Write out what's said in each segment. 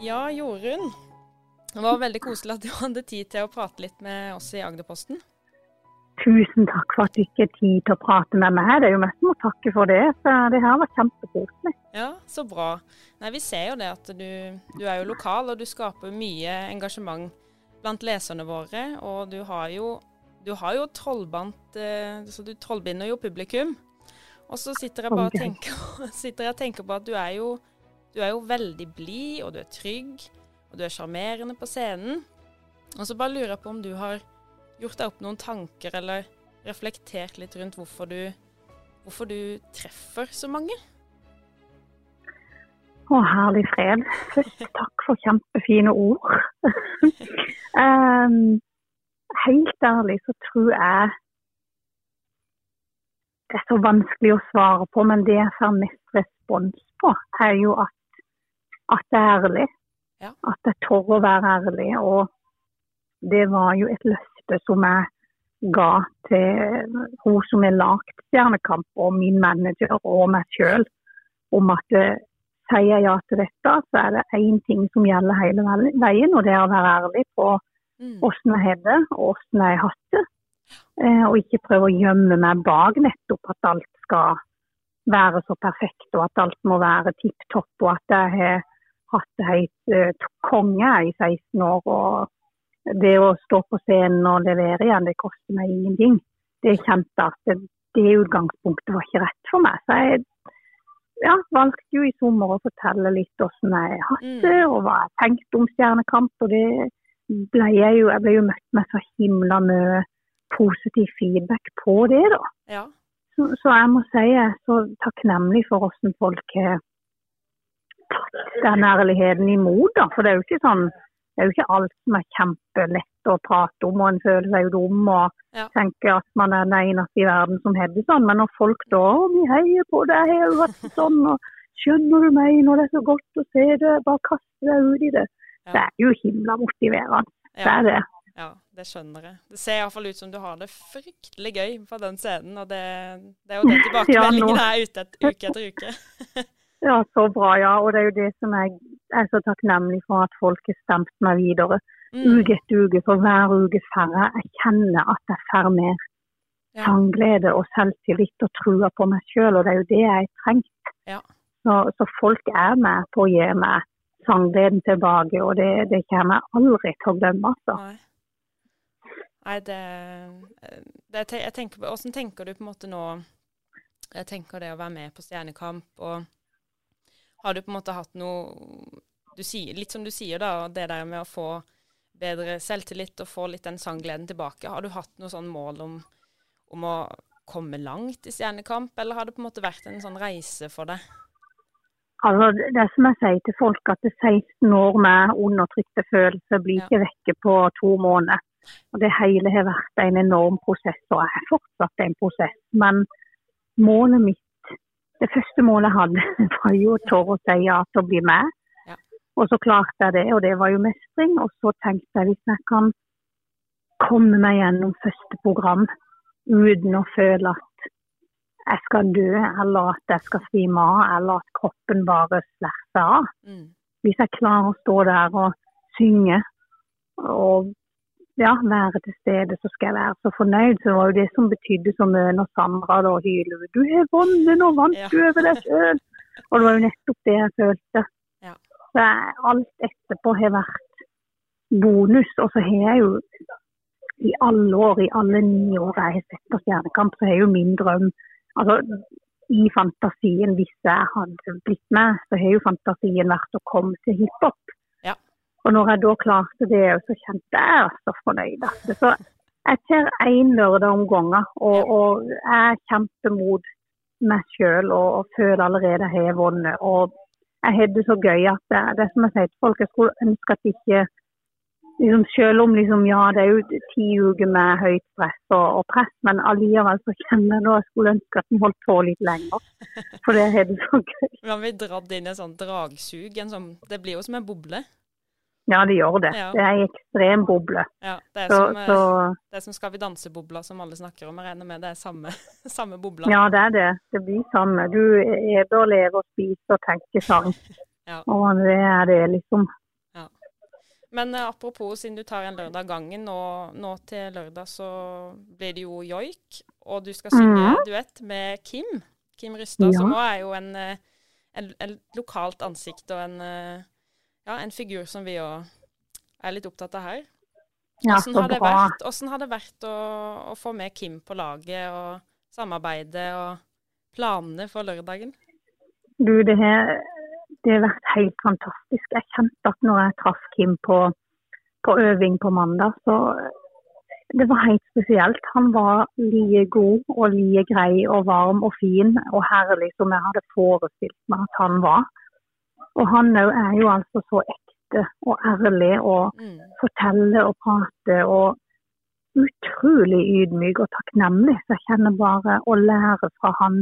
Ja, Jorunn. Det var veldig koselig at du hadde tid til å prate litt med oss i Agderposten. Tusen takk for at du ikke har tid til å prate med meg. Det er jo mest å takke for det. Så det her var kjempekoselig. Ja, så bra. Nei, Vi ser jo det at du, du er jo lokal, og du skaper mye engasjement blant leserne våre. Og du har jo, du har jo trollbandt eh, Så du trollbinder jo publikum. Og så sitter jeg bare og tenker, sitter jeg tenker på at du er jo, du er jo veldig blid, og du er trygg, og du er sjarmerende på scenen. Og så bare lurer jeg på om du har gjort deg opp noen tanker eller reflektert litt rundt hvorfor du, hvorfor du treffer så mange? Å, herlig fred. Først takk for kjempefine ord. um, helt ærlig så tror jeg det er så vanskelig å svare på, men det jeg får mest respons på, er jo at, at det er ærlig. Ja. At jeg tør å være ærlig. Og det var jo et løfte som jeg ga til hun som er lagd Stjernekamp, og min manager og meg sjøl, om at eh, sier jeg ja til dette, så er det én ting som gjelder hele veien, og det er å være ærlig på åssen mm. jeg har det, og åssen jeg har hatt det. Eh, og ikke prøve å gjemme meg bak nettopp at alt skal være så perfekt, og at alt må være tipp topp, og at jeg har hatt uh, konge i 16 år. og det å stå på scenen og levere igjen, det koster meg ingenting. Det kjente at det, det utgangspunktet var ikke rett for meg. Så jeg ja, valgte jo i sommer å fortelle litt hvordan jeg har hatt mm. det, og hva jeg tenkte om Stjernekamp. Og det ble jeg jo Jeg ble jo møtt med så himla mye positiv feedback på det, da. Ja. Så, så, jeg må si jeg er så takknemlig for hvordan folk har den ærligheten imot, da. For det er jo ikke sånn det er jo ikke alt som er kjempelett å prate om, og en føler seg jo dum og ja. tenker at man er den eneste i verden som har det sånn. Men når folk da vi heier på deg, har jo vært sånn, og skjønner du meg når det er så godt å se det, bare kaste deg ut i det. Ja. Det er jo himla motiverende. Ja. Det er det. Ja, det skjønner jeg. Det ser iallfall ut som du har det fryktelig gøy på den scenen, og det, det er jo den tilbakemeldingen ja, er ute et, uke etter uke. Ja, så bra, ja. Og det er jo det som jeg er så takknemlig for at folk har stemt meg videre. Mm. Uke etter uke, for hver uke færre. Jeg kjenner at jeg får mer ja. sangglede og selvtillit og trua på meg sjøl, og det er jo det jeg trenger. Ja. Så, så, folk er med på å gi meg sanggleden tilbake, og det, det kommer jeg aldri til å glemme, altså. Nei. Nei, det, det jeg tenker, Hvordan tenker du på en måte nå Jeg tenker det å være med på Stjernekamp og har du på en måte hatt noe du sier, Litt som du sier, da, det der med å få bedre selvtillit og få litt den sanggleden tilbake. Har du hatt noe sånn mål om, om å komme langt i Stjernekamp, eller har det på en måte vært en sånn reise for deg? Altså, det er som jeg sier til folk, at det 16 år med undertrykte følelser blir ikke vekke på to måneder. Og Det hele har vært en enorm prosess, og er fortsatt en prosess. Men målet mitt det første målet jeg hadde, var jo å tørre å si ja til å bli med. Ja. Og så klarte jeg det, og det var jo mestring. Og så tenkte jeg hvis jeg kan komme meg gjennom første program uten å føle at jeg skal dø, eller at jeg skal svime av, eller at kroppen bare slerter av. Mm. Hvis jeg klarer å stå der og synge og ja, være til stede, så skal jeg være så fornøyd. Så det var jo det som betydde så mye når Sandra da hyler Du har vunnet, nå vant du over deg sjøl! Og det var jo nettopp det jeg følte. Ja. Så alt etterpå har vært bonus. Og så har jeg jo i alle år, i alle ni år jeg har sett på Stjernekamp, så har jo min drøm altså i fantasien, hvis jeg hadde blitt med, så har jo fantasien vært å komme til hiphop. Og når jeg da klarte det, så kjente jeg så fornøyd. Så jeg ser én lørdag om gangen, og, og, jeg kjemper mot meg sjøl og, og, føler allerede jeg har vunnet. Og jeg har det så gøy at det, det som jeg sier til folk, jeg skulle ønske at ikke liksom, Selv om liksom, ja, det er jo ti uker med høyt press og, og press, men allikevel så kjenner jeg da jeg skulle ønske at den holdt på litt lenger. For det har det så gøy. Man blir dratt inn i et sånt dragsug. En sånn, det blir jo som en boble. Ja, det gjør det. Ja. Det er en ekstrem boble. Ja, det er så, som, så, det er som Skal vi danse-bobla som alle snakker om. Jeg regner med det er samme, samme bobla. Ja, det er det. Det blir samme. Du eter, lever, spiser og tenker sang. ja. Og det er det liksom Men uh, apropos, siden du tar en lørdag gangen, og nå til lørdag så blir det jo joik. Og du skal synge mm. duett med Kim. Kim Rystad, ja. som òg er jo en, eh, en, en, lokalt ansikt og en, eh, ja, en figur som vi òg er litt opptatt av her. Hvordan har, det vært, har det vært å, å, få med Kim på laget og samarbeidet og planene for lørdagen? Du, det har, det har vært helt fantastisk. Jeg kjente at når jeg traff Kim på, på øving på mandag, så det var helt spesielt. Han var like god og like grei og varm og fin og herlig som jeg hadde forestilt meg at han var. Og han òg er jo altså så ekte og ærlig og mm. forteller og prater og utrolig ydmyk og takknemlig. Så jeg kjenner bare å lære fra han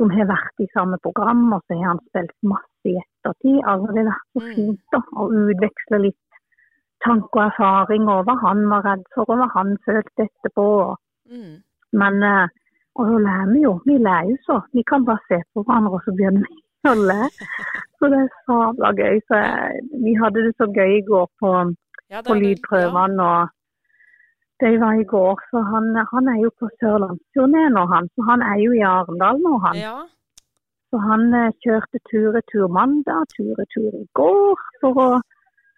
som har vært i samme program, og så har han spilt masse i ettertid. Altså, det har vært så mm. fint da, å utveksle litt tanke og erfaring over hva han var redd for, og hva han følte etterpå. Mm. Men eh, og så lærer vi jo. Vi lærer jo så. Vi kan bare se på hverandre, og så begynner vi å. Så det er sabla gøy. Så jeg, vi hadde det så gøy i går på, ja, på lydprøvene. Ja. og det var i går, så han, han er jo på sørlandsturné nå, han. Så han er jo i Arendal nå, han. Ja. Så han eh, kjørte tur-retur mandag, tur-retur i går for å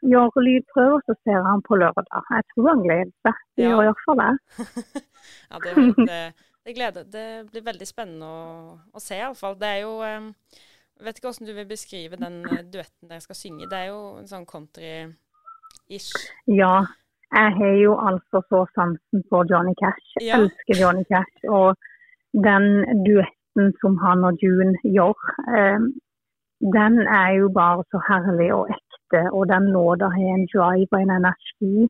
gjøre lydprøver, så ser han på lørdag. Jeg tror han gleder seg. Det gjør iallfall ja, det, det, det, gleder, det blir veldig spennende å, å se, iallfall. Det er jo Jeg vet ikke hvordan du vil beskrive den eh, duetten dere skal synge. Det er jo en sånn country-ish. Ja. Jeg har jo altså så sansen for Johnny Cash. Ja. elsker Johnny Cash. Og den duetten som han og June gjør, eh, den er jo bare så herlig og ekte og den låta har en drive og en energi.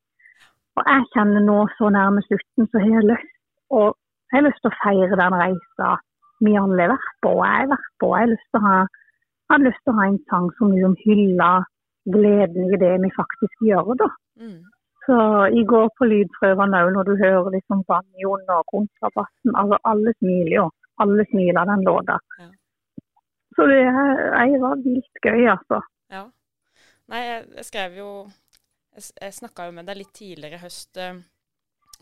Og jeg kjenner nå så nærme slutten, så har jeg lyst, og jeg har lyst til å feire den reisa vi alle har vært på, og jeg har vært på. Jeg har lyst til å ha, jeg lyst til å ha en sang som liksom hyller gleden i det vi faktisk gjør. da. Mm. Så i går på lydprøvene òg, når du hører liksom banjoen og kontrabassen, altså alle smiler jo. Alle smiler den låta. Ja. Så det, jeg var vilt gøy, altså. Ja. Nei, jeg, skrev jo Jeg, jeg snakka jo med deg litt tidligere i høst eh,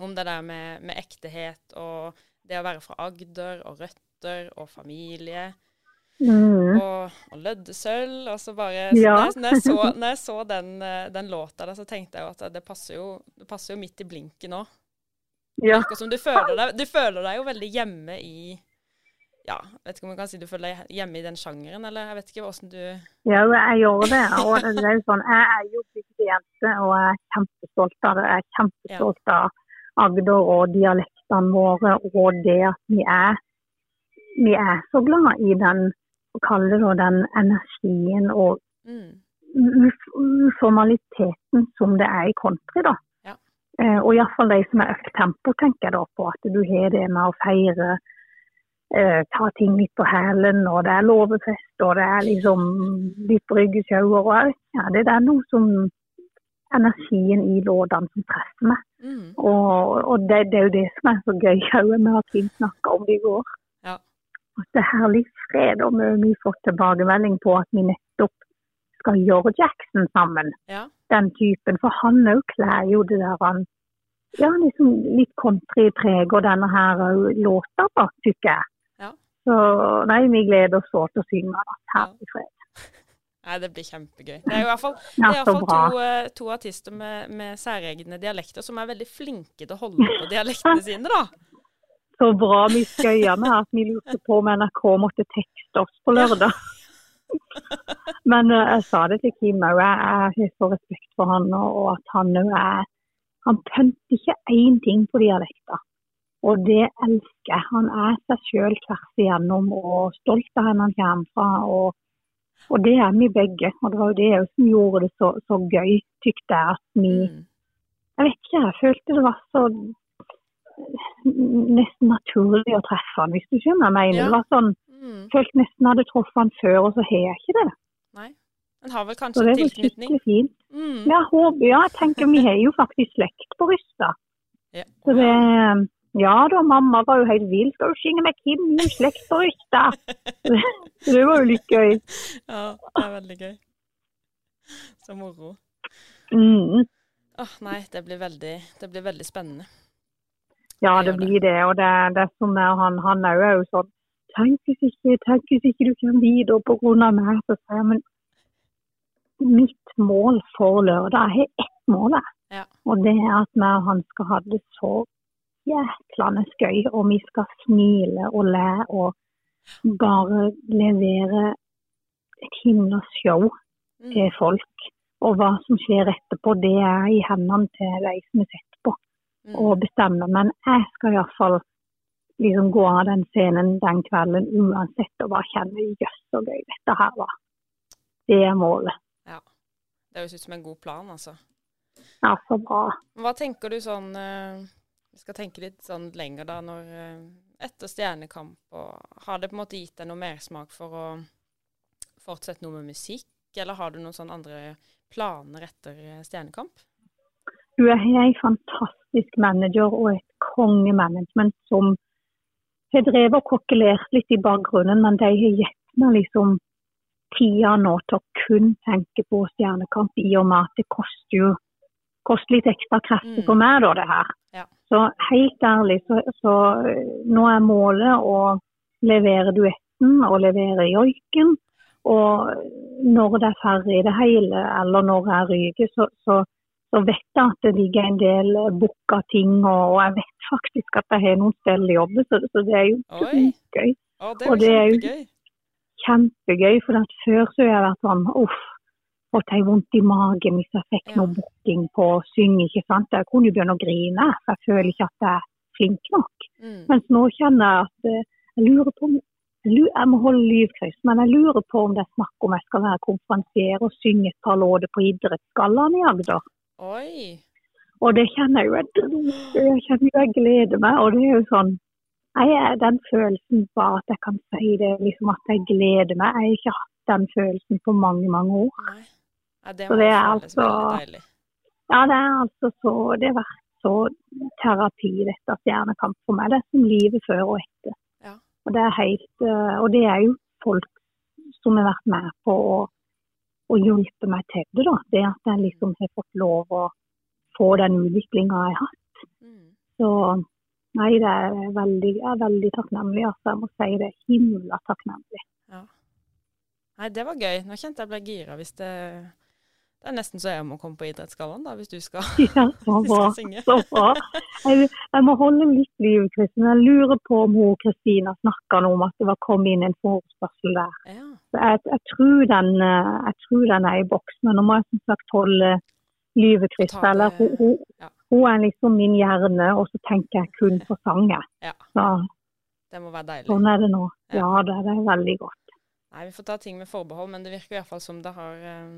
om det der med, med, ektehet og det å være fra Agder og røtter og familie. Mm. Og, og løddesølv. Og så bare så ja. når, jeg, så, når, jeg, så, den, eh, den låta der, så tenkte jeg jo at det passer jo, det passer jo midt i blinken nå. Ja. Som du føler, deg, du føler deg jo veldig hjemme i ja, vet ikke om man kan si du føler deg hjemme i den sjangeren, eller jeg vet ikke hvordan du Ja, jeg gjør det. og det er jo sånn, Jeg er jo bygdejente og jeg er kjempestolt av det. Jeg er kjempestolt av Agder og dialektene våre og det at vi er, vi er så glad i den kalle det den energien og mm. uformaliteten som det er i country. da. Ja. Eh, og iallfall de som er økt tempo, tenker jeg da på. At du har det med å feire eh, ta ting litt på hælen, og det er låvefest, og det er liksom litt bryggesjauer. Og ja, det er noe som energien i låtene som treffer meg. Mm. Og, og det, det, er jo det som er så gøy òg med at vi snakker om det i går. Ja. At det er herlig fred, og vi har fått tilbakemelding på at vi nettopp skal gjøre Jackson sammen. Ja. Den typen. For han òg kler jo det der han ja, liksom litt countrypreg og denne her låta, da, tykker jeg. Så nei, vi gleder oss så til å synge den. Herlig fred. Nei, Det blir kjempegøy. Det er i hvert fall, ja, to, eh, to, artister med, med, særegne dialekter som er veldig flinke til å holde på dialektene sine, da. Så bra. Vi skøya med at vi lurte på om NRK måtte tekste oss på lørdag. Men uh, jeg sa det til Kim òg, jeg, har så respekt for han, og, at han òg er Han pønter ikke én ting på dialekta, Og det elsker jeg. Han er seg sjøl tvers igjennom og stolt av hvor han kommer fra. Og, og, det er vi begge. Og det var jo det som gjorde det så, så gøy, tykte jeg. At vi mm. Jeg vet ikke, jeg følte det var så nesten naturlig å treffe han, hvis du skjønner jeg mener. Ja. Det var sånn, mm. Følte nesten jeg hadde truffet han før, og så har jeg ikke det. Nei. Han har vel kanskje en tilknytning? Fint. Mm. Ja, håper, ja, jeg tenker vi har jo faktisk slekt på Rysta. Ja. Så det ja da, mamma var jo helt vill. Skal du synge med Kim i slekterykta? det var jo litt gøy. Ja, det er veldig gøy. Så moro. Mm. Åh, nei, det blir veldig, det blir veldig spennende. Ja, det blir det. Og det, det er som er han, han er jo, sånn Tenk hvis ikke, tenk hvis ikke du kommer videre av meg. Så sier jeg, men mitt mål for lørdag Jeg har ett mål. Ja. Og det er at vi og han skal ha det så jæklende gøy. Og vi skal smile og le og bare levere et himla show Mm. til folk. Og hva som skjer etterpå, det er i hendene til de som er sett Mm. å bestemme. Men jeg skal iallfall liksom gå av den scenen den kvelden uansett og bare kjenne jøss så gøy dette her var. Det er målet. Ja. Det høres ut som en god plan, altså. Ja, så bra. Hva tenker du sånn eh, Vi skal tenke litt sånn lenger da, når eh, etter Stjernekamp og Har det på en måte gitt deg noe mersmak for å fortsette noe med musikk, eller har du noen sånne andre planer etter eh, Stjernekamp? Du er en fantastisk manager og et kongemanagement som har drevet og kokkelert litt i bakgrunnen, men de har gitt meg liksom tida nå til å kun tenke på Stjernekamp, i og med at det koster jo koster litt ekstra krefter Mm. for meg, da, det her. Ja. Så helt ærlig, så, så nå er målet å levere duetten og levere joiken. Og når det er ferdig i det hele, eller når jeg ryker, så, så, så vet jeg at det ligger en del booka ting, og, og jeg vet faktisk at jeg har noen steder å jobbe, så, så det er jo gøy. Å, det Og er det er jo- kjempegøy. For at før så har jeg vært sånn uff, fått ei vondt i magen hvis jeg fikk Ja. noe booking på å synge, ikke sant. Jeg kunne jo begynne å grine, for jeg føler ikke at jeg er flink nok. Mm. Mens nå kjenner jeg at eh, jeg lurer på om jeg, må holde livkryss, men jeg lurer på om det er snakk om jeg skal være konferansier og synge et par låter på Idrettsgallaen i Agder. Oi. Og det kjenner jeg jo jeg. Kjenner jo jeg gleder meg. Og det er jo sånn jeg Den følelsen bare at jeg kan si det, liksom at jeg gleder meg. Jeg har ikke hatt den følelsen på mange, mange år. Nei. Nei, det Så det er altså- Ja, det er altså så Det har vært så terapi, dette Stjernekamp for meg. Det er som livet før og etter. Ja. Og det er helt eh, Og det er jo folk som har vært med på å, å hjelpe meg til det, da. Det at jeg liksom har fått lov å få den utviklinga jeg har hatt. Mm. Så nei, det er veldig, jeg er veldig takknemlig. Altså, jeg må si det. Himla takknemlig. Nei, det var gøy. Nå kjente jeg ble gira hvis det Det er nesten så jeg må komme på Idrettsgallaen, da, hvis du skal, Ja, så bra. skal synge. Så bra. Jeg, jeg må holde litt liv, Kristin. Jeg lurer på om hun Kristina snakka om at det var kommet inn en forespørsel der. Ja. Jeg, jeg, tror den, eh, jeg tror den er i boks, men nå må jeg som sagt holde livet, Kristin. Eller hun, hun, ja. hun er liksom min hjerne, og så tenker jeg kun på sangen. Ja. Så Det må være deilig. sånn er det nå. Ja. Det, det er veldig godt. Nei, vi får ta ting med forbehold, men det virker i hvert fall som det har, eh,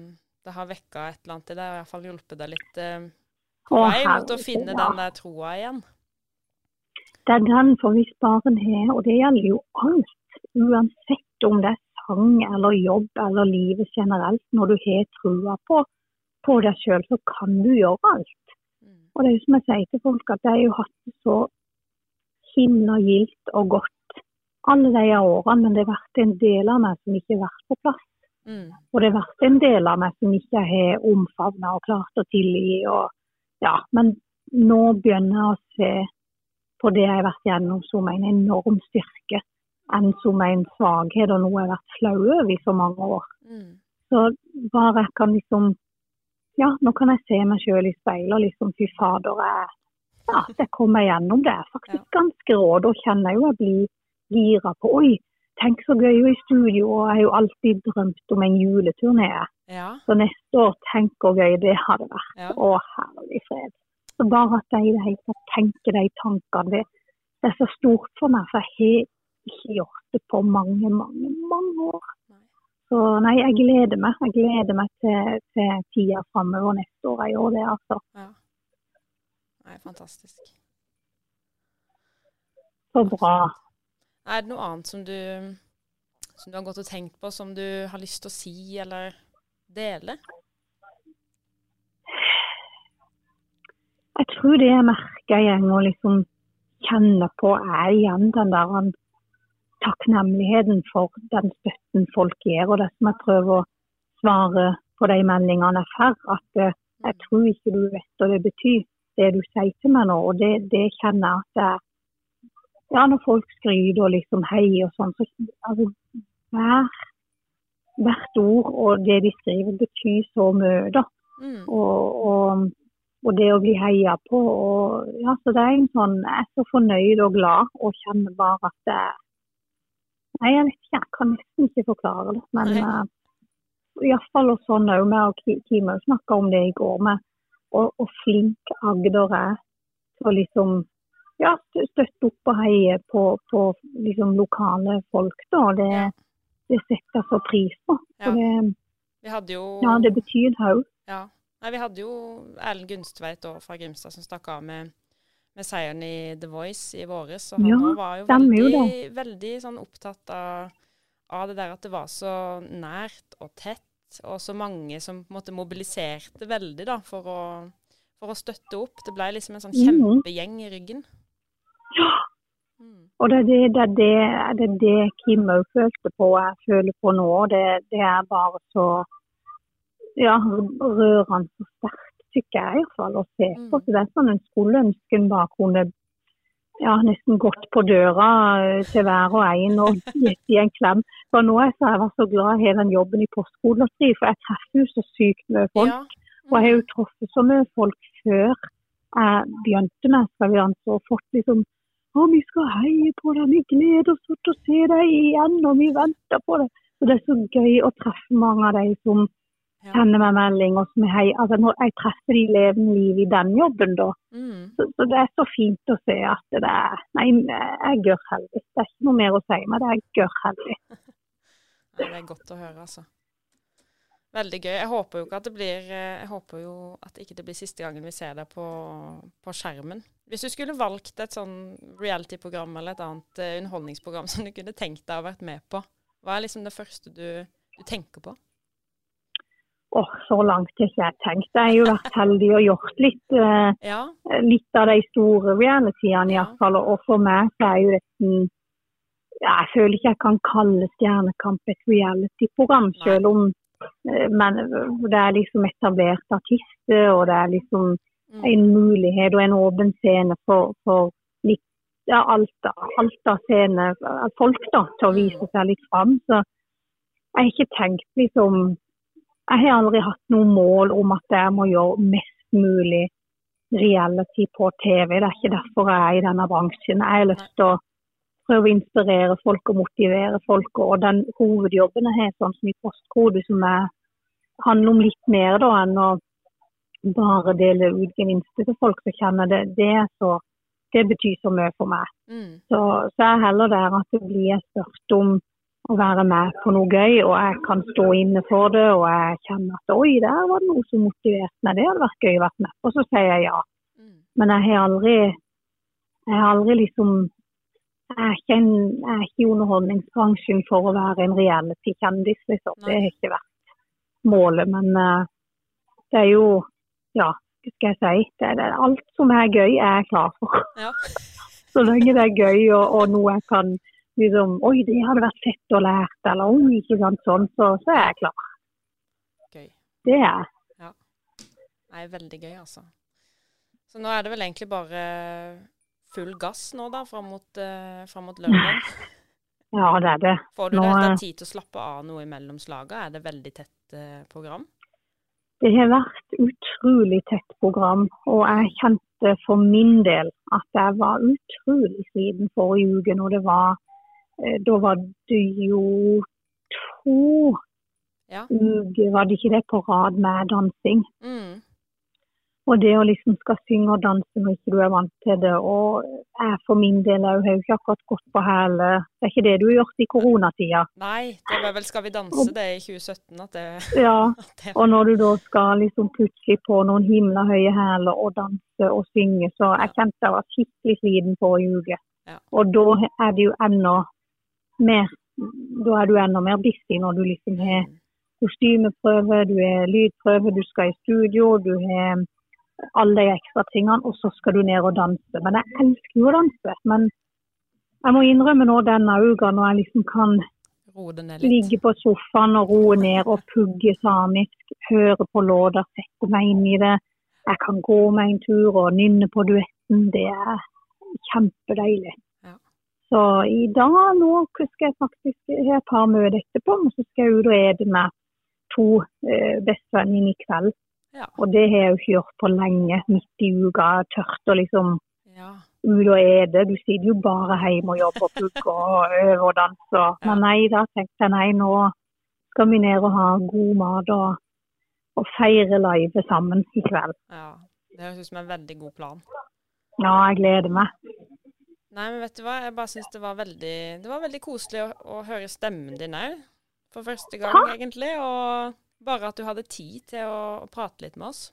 det har vekka et eller annet i deg, og i hvert fall hjulpet deg litt eh, på vei mot å finne den der troa igjen. Det er den for hvis barn har, og det gjelder jo alt. Uansett om det er sang eller jobb eller livet generelt. Når du har trua på, på deg sjøl, så kan du gjøre alt. Mm. Og det er jo som jeg sier til folk, at jeg har jo hatt det så himla gildt og godt alle de årene, men det har vært en del av meg som ikke har vært på plass. Mm. Og det har vært en del av meg som ikke har omfavna og klart å tilgi. Og, ja, men nå begynner jeg å se på det jeg har vært gjennom som en enorm styrke, enn som en svakhet og noe jeg har vært flau over i så mange år. Mm. Så bare jeg kan liksom Ja, nå kan jeg se meg sjøl i speilet og liksom fy fader, jeg, ja, jeg kommer gjennom det. Jeg er faktisk ganske rå. Da kjenner jeg jo jeg blir gira på Oi, tenk så gøy jo i studio. Og jeg har jo alltid drømt om en juleturné. Ja. Så neste år, tenk hvor gøy det hadde vært. ja. Å, herlig fred. Så bare at jeg i det hele tatt tenker de tankene, det, det er så stort for meg. For jeg har ikke gjort det på mange, mange, mange år. Så nei, jeg gleder meg. Jeg gleder meg til, til tida framover neste år. Jeg gjør det, altså. ja. Nei, fantastisk. Så bra. Er det noe annet som du, som du har gått og tenkt på, som du har lyst til å si eller dele? Jeg tror det jeg merker igjen og liksom kjenner på, er igjen den der takknemligheten for den støtten folk gir. Og det som jeg prøver å svare på de meldingene jeg får, at eh, Jeg tror ikke du vet hva det betyr, det du sier til meg nå. Og det, det kjenner jeg at er Ja, når folk skryter og liksom heier og sånn, så altså, hver, hvert ord og det de skriver, betyr så mye, da. Mm. Og, og, og det å bli heia på. Og, ja, så det er en sånn, Jeg er så fornøyd og glad og kjenner bare at det Nei, jeg vet ikke, jeg kan nesten ikke forklare det. Men Nei. uh, iallfall og sånn òg med og Ki- Kim òg snakka om det i går, med hvor flink Agder er til å liksom ja, støtte opp og heie på, på liksom lokale folk. da, Det, Ja. det setter jeg så pris på. Ja. Det, jo ja, det betyr det òg. Ja. Nei, vi hadde jo Erlend Gunstveit fra Grimstad som stakk av med, med seieren i The Voice i våres. Og han Ja, var jo veldig, veldig sånn opptatt av, av det der at det var så nært og tett, og så mange som på en måte mobiliserte veldig da, for å, for å støtte opp. Det ble liksom en sånn Mhm. kjempegjeng i ryggen. Ja. Mm. Og det er det, det, er det, det, er det Kim òg følte på, og jeg føler på nå. Det, det er bare så ja, rørende så sterkt, syns jeg i hvert fall, å se på. Mm. Så det er sånn en skulle ønske en bare kunne ja, nesten gått på døra eh, til hver og en og gitt i en klem. For nå er jeg så, jeg var så glad i hele den jobben i Postkodelotteriet, for jeg treffer jo så sykt mye folk. Og jeg har jo truffet så mye folk før jeg begynte med Skal vi danse, og fått liksom Å, vi skal heie på deg, vi gleder oss til å se deg igjen, og vi venter på det. Så det er så gøy å treffe mange av de som Ja. sender meg melding, og som heier. Altså, når jeg treffer de levende liv i den jobben, da. Mm. Så, så det er så fint å se at det er Nei, jeg er gørrheldig. Det er ikke noe mer å si, men det er gørrheldig. ja, det er godt å høre, altså. Veldig gøy. Jeg håper jo ikke at det blir eh, Jeg håper jo at ikke det blir siste gangen vi ser deg på, på skjermen. Hvis du skulle valgt et sånn reality-program eller et annet uh, underholdningsprogram som du kunne tenkt deg å vært med på, hva er liksom det første du, du tenker på? Åh, så langt har ikke jeg tenkt. Jeg har jo vært heldig og gjort litt. uh, Ja. litt av de store realityene Ja. iallfall. Og for meg så er jo dette Jeg føler ikke jeg kan kalle Stjernekamp et reality-program, selv om uh, Men det er liksom etablert artister, og det er liksom. En mulighet og en åpen scene for, for litt ja, alt, alt av scene, folk da, til å vise seg litt fram. Så jeg har ikke tenkt liksom Jeg har aldri hatt noe mål om at jeg må gjøre mest mulig reality på TV. Det er ikke derfor jeg er i denne bransjen. Jeg har lyst til å prøve å inspirere folk og motivere folk. Og den hovedjobben jeg har, sånn som i Postkode, som er, handler om litt mer da, enn å bare dele ut gevinster til folk, som kjenner det, det, så, det betyr så mye for meg. Mm. Så, så er heller der at det blir spurt om å være med på noe gøy, og jeg kan stå inne for det, og jeg kjenner at oi, der var det noe som motiverte meg, det hadde vært gøy å være med Og Så sier jeg ja. Mm. Men jeg har aldri, jeg har aldri liksom jeg er, ikke en, jeg er ikke i underholdningsbransjen for å være en reality-kjendis, liksom. Det har ikke vært målet. Men uh, det er jo, ja, hva skal jeg si, det er, det alt som er gøy, er jeg klar for. Ja. Så lenge det er gøy og, og noe jeg kan liksom Oi, det hadde vært fett å lære, eller oi, ikke sant, sånn, så, så er jeg klar. Gøy. Det er jeg. er veldig gøy, altså. Så nå er det vel egentlig bare full gass nå, da, fram mot, uh, fram mot lørdag. Ja, det er det. Får du Nå, deg eh, tid til å slappe av noe imellom slaga? Er det veldig tett uh, program? Det har vært utrolig tett program, og jeg kjente for min del at jeg var utrolig sliten forrige uke når det var eh, Da var det jo to Ja. uker, var det ikke det, på rad med dansing. Mm. Og det å liksom skal synge og danse når ikke du er vant til det. Og jeg for min del har jo ikke akkurat gått på hæle. Det er ikke det du har gjort i koronatida. Nei, det var vel 'Skal vi danse' det i 2017 at det, Ja, at det Og når du da skal liksom plutselig på noen himla høye hæler og danse og synge, så jeg kjente jeg var skikkelig sliten forrige uke. Ja. Og da er det jo enda mer Da er du enda mer busy når du liksom har kostymeprøve, du har lydprøve, du skal i studio, du har alle de ekstra tingene, og så skal du ned og danse. Men jeg elsker jo å danse. Men jeg må innrømme nå denne uka når jeg liksom kan. Ligge på sofaen og roe ned og pugge samisk. Høre på låter, sette meg inn i det. Jeg kan gå meg en tur og nynne på duetten. Det er kjempedeilig. Ja. Så i dag nå skal jeg faktisk ha et par møter etterpå, og så skal jeg ut og ete med to eh, bestevenninner i kveld. Ja. Og det har jeg jo ikke gjort på lenge, midt i uka. Tørt og liksom ja. ut og ete. Du sitter jo bare hjemme og jobber og pugger og øver og danser. Men nei, da tenkte jeg nei, nå skal vi ned og ha god mat og, og feire live sammen i kveld. ja. Det høres ut som en veldig god plan. Ja, jeg gleder meg. Nei, men vet du hva? Jeg bare syns det var veldig Det var veldig koselig å, å høre stemmen din òg. For første gang, egentlig. Og bare at du hadde tid til å, å prate litt med oss.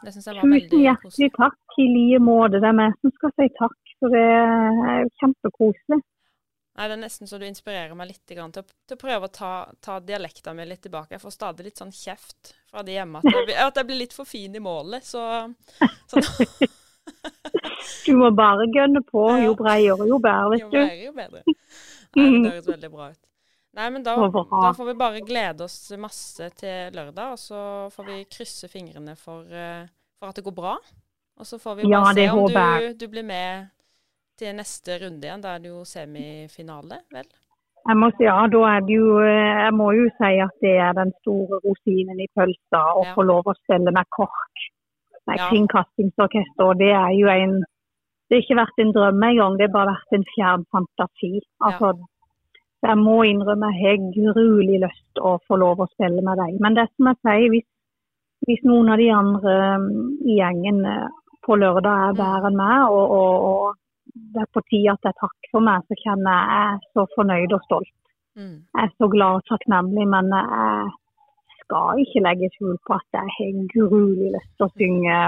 Det syns jeg var veldig Tusen hjertelig takk i like måte. Det er meg som skal si takk, for det er kjempekoselig. Nei, Det er nesten så du inspirerer meg litt grann til, til å prøve å ta, ta dialekten min litt tilbake. Jeg får stadig litt sånn kjeft fra de hjemme at jeg, at jeg blir litt for fin i målet. Så, så Du må bare gønne på. Jo bredere, jo bedre, jo vet du. mer, jo bedre. Nei, Det høres veldig bra ut. Nei, men da, da får vi bare glede oss masse til lørdag, og så får vi krysse fingrene for, eh, for at det går bra. Og så får vi Ja, se om du, du blir med til neste runde igjen. Da er det jo semifinale, vel? Jeg må, si, ja, da er det jo, eh, jeg må jo si at det er den store rosinen i pølsa å Ja. få lov å spille med KORK, med Ja. kringkastingsorkester. Det er jo en Det har ikke vært en drøm engang, det har bare vært en fjern fantasi. Altså, Jeg må innrømme jeg har gruelig lyst å få lov å spille med deg. Men det som jeg sier, hvis, hvis noen av de andre um, i gjengen eh, på lørdag er bedre enn meg, og, og, og det er på tide at jeg takker for meg, så kjenner jeg jeg er så fornøyd og stolt. Mm. Jeg er så glad og takknemlig, men jeg skal ikke legge skjul på at jeg har gruelig lyst til å synge,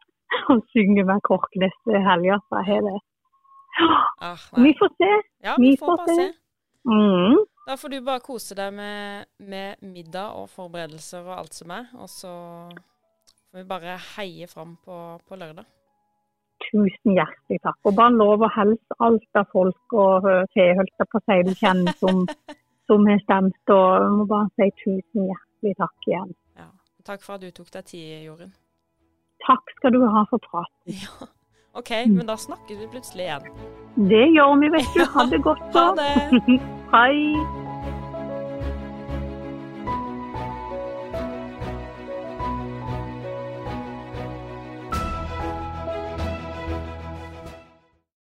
å synge med KORK neste helg. Så jeg har det. Ah, Vi får se. Ja, vi vi får får se. se. Mm. Da får du bare kose deg med, med middag og forberedelser og alt som er. Og så får vi bare heie fram på, på lørdag. Tusen hjertelig takk. Og bare lov å hilse alt av folk og holdt jeg på å si, du kjenner som, som har stemt. Og jeg må bare si tusen hjertelig takk igjen. Ja. Takk for at du tok deg tid, Jorunn. Takk skal du ha for praten. Ja. OK, men da snakkes vi plutselig igjen. Det gjør vi, vet du. Ha det godt. Ha så. Det! Hei.